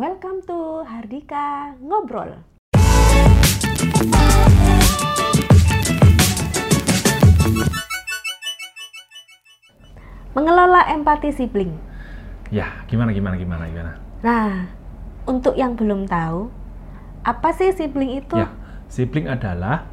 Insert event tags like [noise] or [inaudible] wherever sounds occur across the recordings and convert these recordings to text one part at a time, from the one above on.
Welcome to Hardika Ngobrol. Mengelola empati sibling. Ya, gimana gimana gimana gimana. Nah, untuk yang belum tahu, apa sih sibling itu? Ya, sibling adalah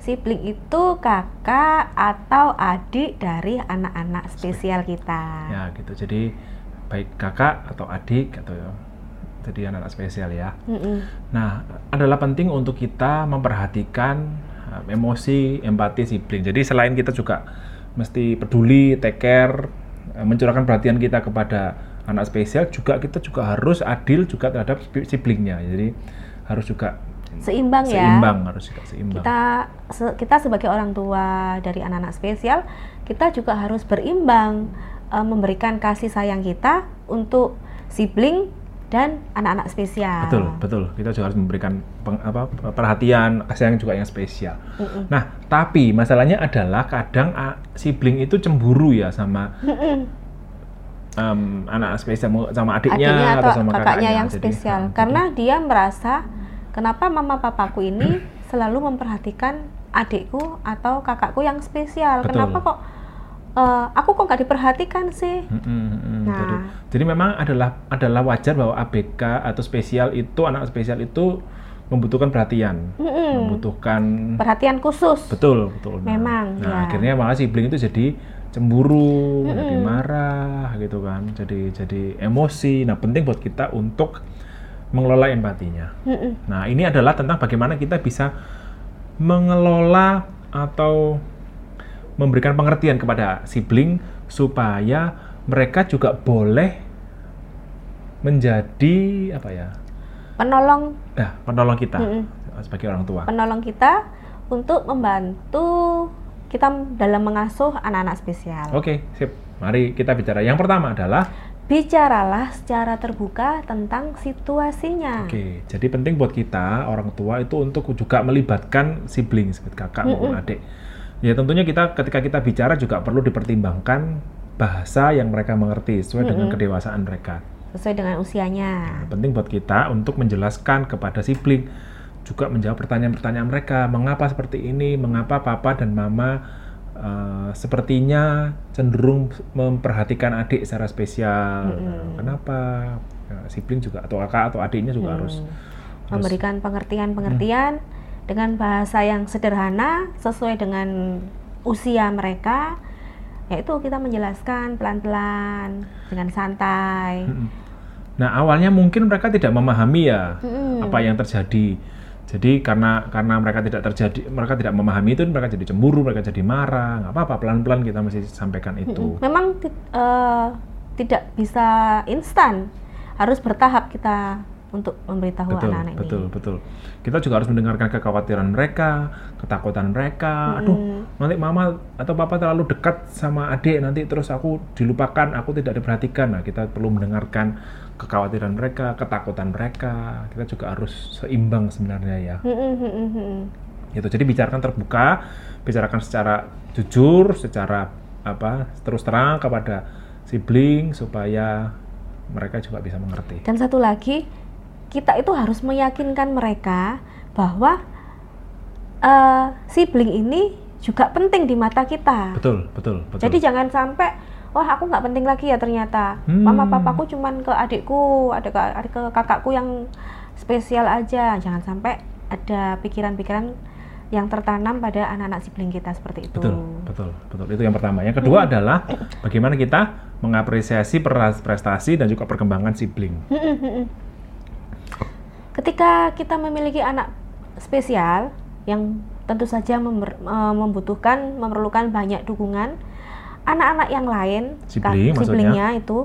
Sibling itu kakak atau adik dari anak-anak spesial kita. ya gitu. Jadi baik kakak atau adik atau jadi anak-anak spesial ya. Mm-mm. Nah, adalah penting untuk kita memperhatikan uh, emosi, empati sibling. Jadi selain kita juga mesti peduli, take care, uh, mencurahkan perhatian kita kepada anak spesial, juga kita juga harus adil juga terhadap sib- siblingnya. Jadi harus juga Seimbang ya. seimbang, harus juga seimbang. Kita se- kita sebagai orang tua dari anak-anak spesial, kita juga harus berimbang eh, memberikan kasih sayang kita untuk sibling dan anak-anak spesial. Betul, betul. Kita juga harus memberikan peng- apa, perhatian, kasih sayang juga yang spesial. Mm-mm. Nah, tapi masalahnya adalah kadang ah, sibling itu cemburu ya sama Mm-mm. em, anak spesial sama adiknya, adiknya atau, sama kakaknya yang Jadi, spesial ah, karena dia merasa kenapa mama papaku ini [clears throat] selalu memperhatikan adikku atau kakakku yang spesial Betul. kenapa kok eh, aku kok nggak diperhatikan sih Mm, mm, mm. Nah. Jadi, jadi memang adalah adalah wajar bahwa ABK atau spesial itu anak spesial itu membutuhkan perhatian, Mm-mm. membutuhkan perhatian khusus betul betul. Nah, Memang, Nah, ya. akhirnya malah sibling itu jadi cemburu, Mm-mm. jadi marah gitu kan, jadi jadi emosi. Nah, penting buat kita untuk mengelola empatinya. Mm-mm. Nah, ini adalah tentang bagaimana kita bisa mengelola atau memberikan pengertian kepada sibling supaya mereka juga boleh menjadi apa ya? penolong Nah, penolong kita Mm-mm. sebagai orang tua. penolong kita untuk membantu kita dalam mengasuh anak-anak spesial Oke, sip. Mari kita bicara. Yang pertama adalah bicaralah secara terbuka tentang situasinya Oke, jadi penting buat kita orang tua itu untuk juga melibatkan sibling seperti kakak maupun Mm-mm. adik. Ya tentunya kita ketika kita bicara juga perlu dipertimbangkan bahasa yang mereka mengerti sesuai dengan Mm-mm. kedewasaan mereka. sesuai dengan usianya Nah, penting buat kita untuk menjelaskan kepada sibling juga menjawab pertanyaan-pertanyaan mereka, mengapa seperti ini, mengapa papa dan mama eh, sepertinya cenderung memperhatikan adik secara spesial. Mm-mm. Nah, kenapa? Nah, sibling juga atau kakak atau adiknya juga Hmm. harus harus- memberikan pengertian-pengertian dengan bahasa yang sederhana sesuai dengan usia mereka yaitu kita menjelaskan pelan-pelan dengan santai. Nah, awalnya mungkin mereka tidak memahami ya Mm-mm. apa yang terjadi. Jadi karena karena mereka tidak terjadi, mereka tidak memahami itu, mereka jadi cemburu, mereka jadi marah. Nggak apa-apa, pelan-pelan kita mesti sampaikan itu. Memang eh, tidak bisa instan harus bertahap kita untuk memberitahu betul, anak-anak ini betul, betul. Kita juga harus mendengarkan kekhawatiran mereka, ketakutan mereka. Aduh, Mm-mm. nanti mama atau papa terlalu dekat sama adik, nanti terus aku dilupakan, aku tidak diperhatikan. Nah, kita perlu mendengarkan kekhawatiran mereka, ketakutan mereka. Kita juga harus seimbang sebenarnya ya. Mm-mm, mm-mm, mm-mm. gitu jadi bicarakan terbuka bicarakan secara jujur secara apa terus terang kepada sibling supaya mereka juga bisa mengerti Dan satu lagi, kita itu harus meyakinkan mereka bahwa eh, sibling ini juga penting di mata kita. betul betul betul Jadi jangan sampai, wah aku nggak penting lagi ya ternyata. Hmm. Mama papaku cuman ke adikku, ada ke, ada ke kakakku yang spesial aja. Jangan sampai ada pikiran-pikiran yang tertanam pada anak-anak sibling kita seperti itu. betul betul betul itu yang pertama yang kedua adalah bagaimana kita mengapresiasi prestasi dan juga perkembangan sibling Mm-mm, mm-mm. Ketika kita memiliki anak spesial yang tentu saja member- eh, membutuhkan, memerlukan banyak dukungan, anak-anak yang lain, Sibling siblingnya itu,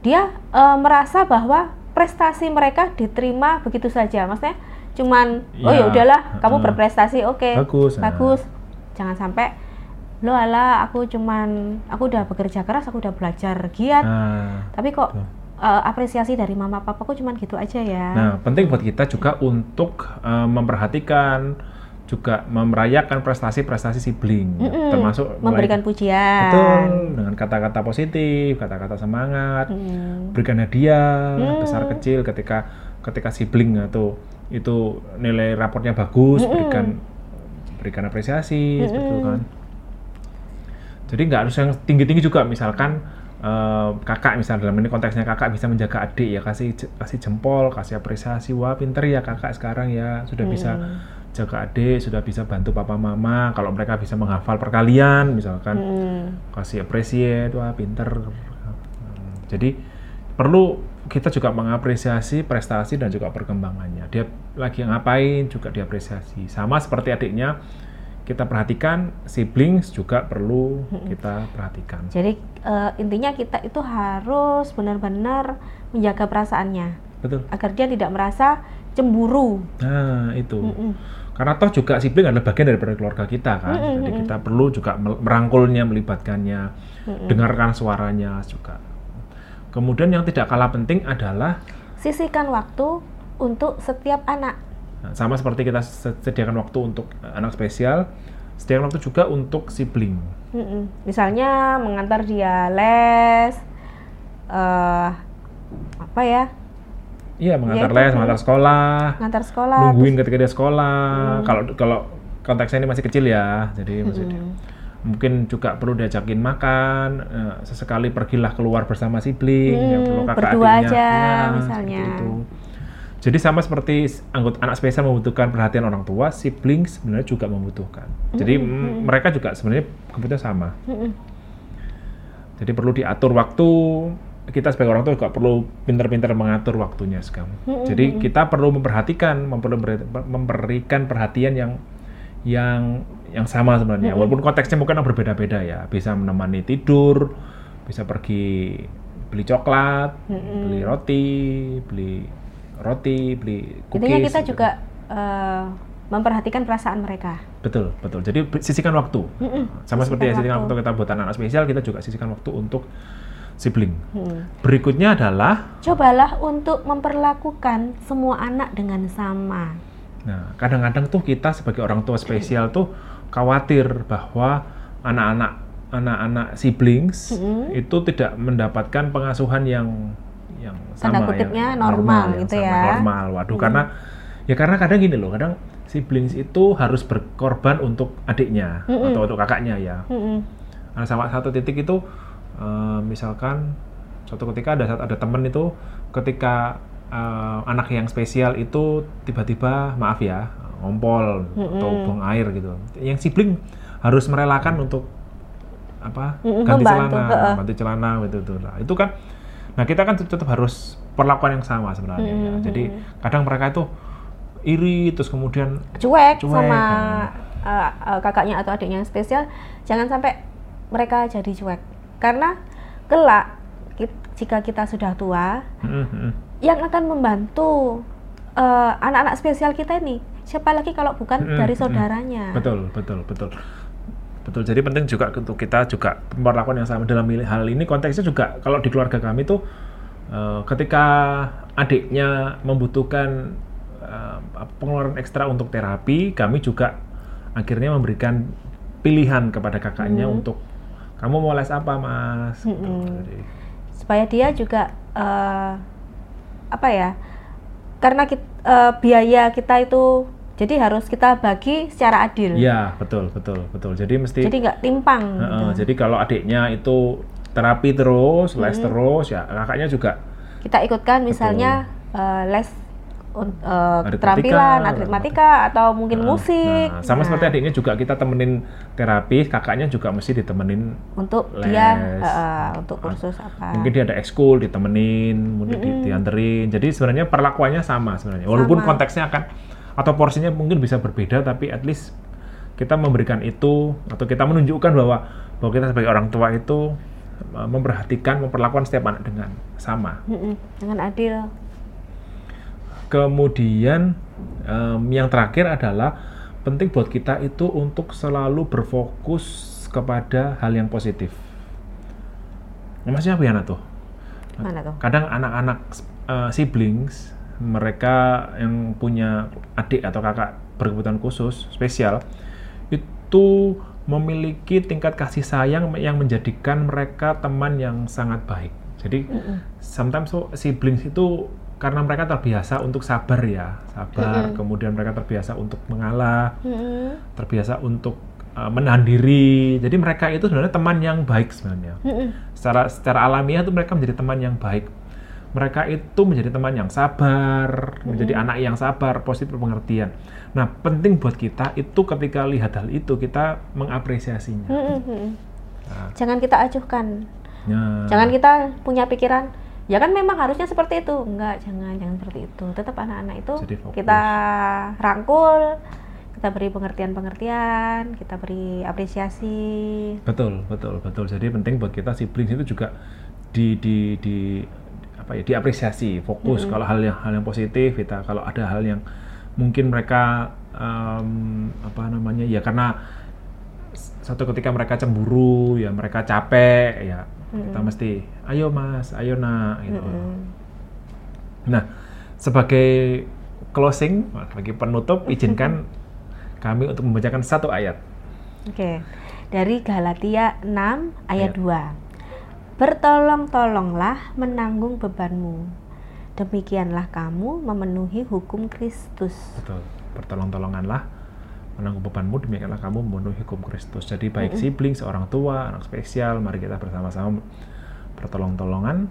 dia eh, merasa bahwa prestasi mereka diterima begitu saja. Maksudnya cuman, oh ya Iya, udahlah, kamu berprestasi, oke, Bagus, nah. bagus. Jangan sampai lo ala aku cuman aku udah bekerja keras aku udah belajar giat nah tapi kok Betul. Eh, apresiasi dari mama papaku cuman gitu aja ya Nah, penting buat kita juga untuk eh, memperhatikan juga merayakan prestasi-prestasi sibling, Mm-mm. termasuk mulai- memberikan pujian. betul dengan kata-kata positif, kata-kata semangat, Mm. berikan hadiah Hmm. besar kecil ketika ketika sibling atau itu nilai raportnya bagus, Mm-mm. berikan berikan apresiasi seperti itu Mm-mm. kan. Jadi nggak harus yang tinggi-tinggi juga, misalkan eh, kakak misalnya dalam ini konteksnya kakak bisa menjaga adik ya kasih kasih jempol, kasih apresiasi, wah pinter ya kakak sekarang ya sudah bisa Mm. jaga adik, sudah bisa bantu papa mama. Kalau mereka bisa menghafal perkalian misalkan Mm. kasih appreciate wah pinter Hmm, jadi perlu kita juga mengapresiasi prestasi dan juga perkembangannya dia lagi ngapain juga diapresiasi sama seperti adiknya kita perhatikan siblings juga perlu kita perhatikan Jadi eh, intinya kita itu harus benar-benar menjaga perasaannya betul agar dia tidak merasa cemburu. nah itu Mm-mm. karena toh juga sibling adalah bagian dari keluarga kita kan Mm-mm, jadi mm-mm. kita perlu juga merangkulnya melibatkannya Mm-mm. dengarkan suaranya juga kemudian yang tidak kalah penting adalah Sisihkan waktu untuk setiap anak. Nah, sama seperti kita se- sediakan waktu untuk eh, anak spesial, sediakan waktu juga untuk sibling. Mm-mm. Misalnya mengantar dia les, eh apa ya, Iya, mengantar itu, les, mm. mengantar sekolah, mengantar sekolah. nungguin ketika dia sekolah. Kalau kalau konteksnya ini masih kecil ya, jadi masih Mm-mm. mungkin juga perlu diajakin makan, eh, sesekali pergilah keluar bersama sibling, Hmm, yang perlu kakak berdua adiknya, aja, Nah, misalnya. itu. Jadi sama seperti anggota anak spesial membutuhkan perhatian orang tua, sibling sebenarnya juga membutuhkan. Jadi Hmm, mm, mereka juga sebenarnya kebutuhan sama. Mm-mm. Jadi perlu diatur waktu. Kita sebagai orang tua juga perlu pintar-pintar mengatur waktunya sekarang. Mm-mm. Jadi kita perlu memperhatikan, memperlu beri- memberikan perhatian yang yang yang sama sebenarnya. Mm-mm. Walaupun konteksnya mungkin berbeda-beda ya. Bisa menemani tidur, bisa pergi beli coklat, Mm-mm. beli roti, beli roti, beli cookies. Intinya kita gitu. juga eh, memperhatikan perasaan mereka. betul betul. Jadi sisihkan waktu. Mm-mm. Sama seperti Sisihkan sisihkan waktu. waktu kita buat anak spesial, kita juga sisihkan waktu untuk sibling. Mm. Berikutnya adalah, Cobalah untuk memperlakukan semua anak dengan sama. nah kadang-kadang tuh kita sebagai orang tua spesial tuh khawatir bahwa anak-anak anak-anak siblings Mm-mm. itu tidak mendapatkan pengasuhan yang yang Tanda sama kutipnya yang normal yang gitu sama, ya. normal. Waduh, Mm. karena ya karena kadang gini loh, kadang siblings itu harus berkorban untuk adiknya Mm-mm. atau untuk kakaknya ya. Mm-mm. Nah, sama satu titik itu eh, misalkan suatu ketika ada ada temen itu ketika eh, anak yang spesial itu tiba-tiba maaf ya ngompol atau Mm-mm. buang air gitu. Yang sibling harus merelakan untuk apa Mm-mm, ganti membantu, celana, heeh. ganti celana gitu tuh. Nah, itu kan nah kita kan tetap harus perlakuan yang sama sebenarnya. ya. Mm-mm. Jadi kadang mereka itu iri terus kemudian Cuek, Cuek, sama kan. eh, eh, kakaknya atau adiknya yang spesial, jangan sampai mereka jadi cuek. Karena kelak kit- jika kita sudah tua, Mm, mm, yang akan membantu eh, anak-anak spesial kita ini siapa lagi kalau bukan Mm-mm, dari mm-mm. saudaranya. Betul, betul, betul. Betul. Jadi penting juga untuk kita juga perlakuan yang sama dalam hal ini konteksnya juga kalau di keluarga kami tuh eh, ketika adiknya membutuhkan eh, pengeluaran ekstra untuk terapi, kami juga akhirnya memberikan pilihan kepada kakaknya Hmm. untuk kamu mau les apa, Mas? Gitu. Mm-mm. Jadi, supaya dia juga eh, apa ya karena kit- eh, biaya kita itu jadi harus kita bagi secara adil Iya, betul, betul, betul. Jadi mesti jadi nggak timpang Heeh, gitu. jadi kalau adiknya itu terapi terus, les Hmm. terus, ya kakaknya juga kita ikutkan misalnya eh, les eh, Aritmatika, keterampilan aritmatika atau mungkin Heeh. musik Nah, sama Nah, seperti adiknya juga kita temenin terapi, kakaknya juga mesti ditemenin. untuk les. dia eh, untuk kursus apa Mungkin dia ada ekskul ditemenin, mungkin di- Mm-mm. dianterin. Jadi sebenarnya perlakuannya sama sebenarnya. Walaupun Sama. konteksnya akan atau porsinya mungkin bisa berbeda, tapi at least kita memberikan itu atau kita menunjukkan bahwa bahwa kita sebagai orang tua itu uh, memperhatikan, memperlakukan setiap anak dengan sama. Dengan adil Kemudian em, yang terakhir adalah penting buat kita itu untuk selalu berfokus kepada hal yang positif. Maksudnya apa ya tuh? mana tuh Kadang anak-anak eh, siblings mereka yang punya adik atau kakak berkebutuhan khusus spesial itu memiliki tingkat kasih sayang yang menjadikan mereka teman yang sangat baik. Jadi Mm-mm. sometimes so, siblings itu karena mereka terbiasa untuk sabar ya, sabar. Mm-mm. Kemudian mereka terbiasa untuk mengalah, Mm-mm. terbiasa untuk uh, menahan diri. Jadi mereka itu sebenarnya teman yang baik sebenarnya. Mm-mm. Secara secara alamiah itu mereka menjadi teman yang baik. Mereka itu menjadi teman yang sabar, menjadi anak yang sabar, positif pengertian. Nah, penting buat kita itu ketika lihat hal itu kita mengapresiasinya. Mm-mm. Nah, Jangan kita acuhkan. ya. Jangan kita punya pikiran ya kan memang harusnya seperti itu. Enggak, jangan jangan seperti itu. Tetap anak-anak itu kita rangkul, kita beri pengertian-pengertian, kita beri apresiasi. Betul, betul, betul. Jadi penting buat kita siblings itu juga di di di apa ya diapresiasi, fokus kalau hal yang hal yang positif kita kalau ada hal yang mungkin mereka em, apa namanya ya karena satu ketika mereka cemburu ya mereka capek ya kita mesti ayo mas, ayo nak gitu. Mm-mm. Nah, sebagai closing, bagi penutup, izinkan [laughs] kami untuk membacakan satu ayat. Oke. Dari Galatia 6 ayat Ayat. 2. Bertolong-tolonglah menanggung bebanmu. Demikianlah kamu memenuhi hukum Kristus. Betul. Bertolong-tolonganlah menanggung bebanmu, demikianlah kamu memenuhi hukum Kristus. Jadi baik sibling, seorang tua, anak spesial, mari kita bersama-sama bertolong-tolongan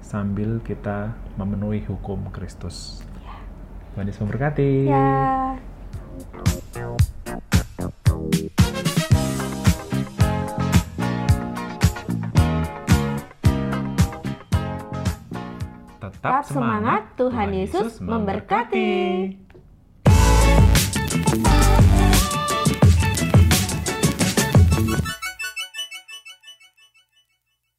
sambil kita memenuhi hukum Kristus. Tuhan Yesus memberkati. Ya. Tetap semangat, Tuhan Yesus memberkati.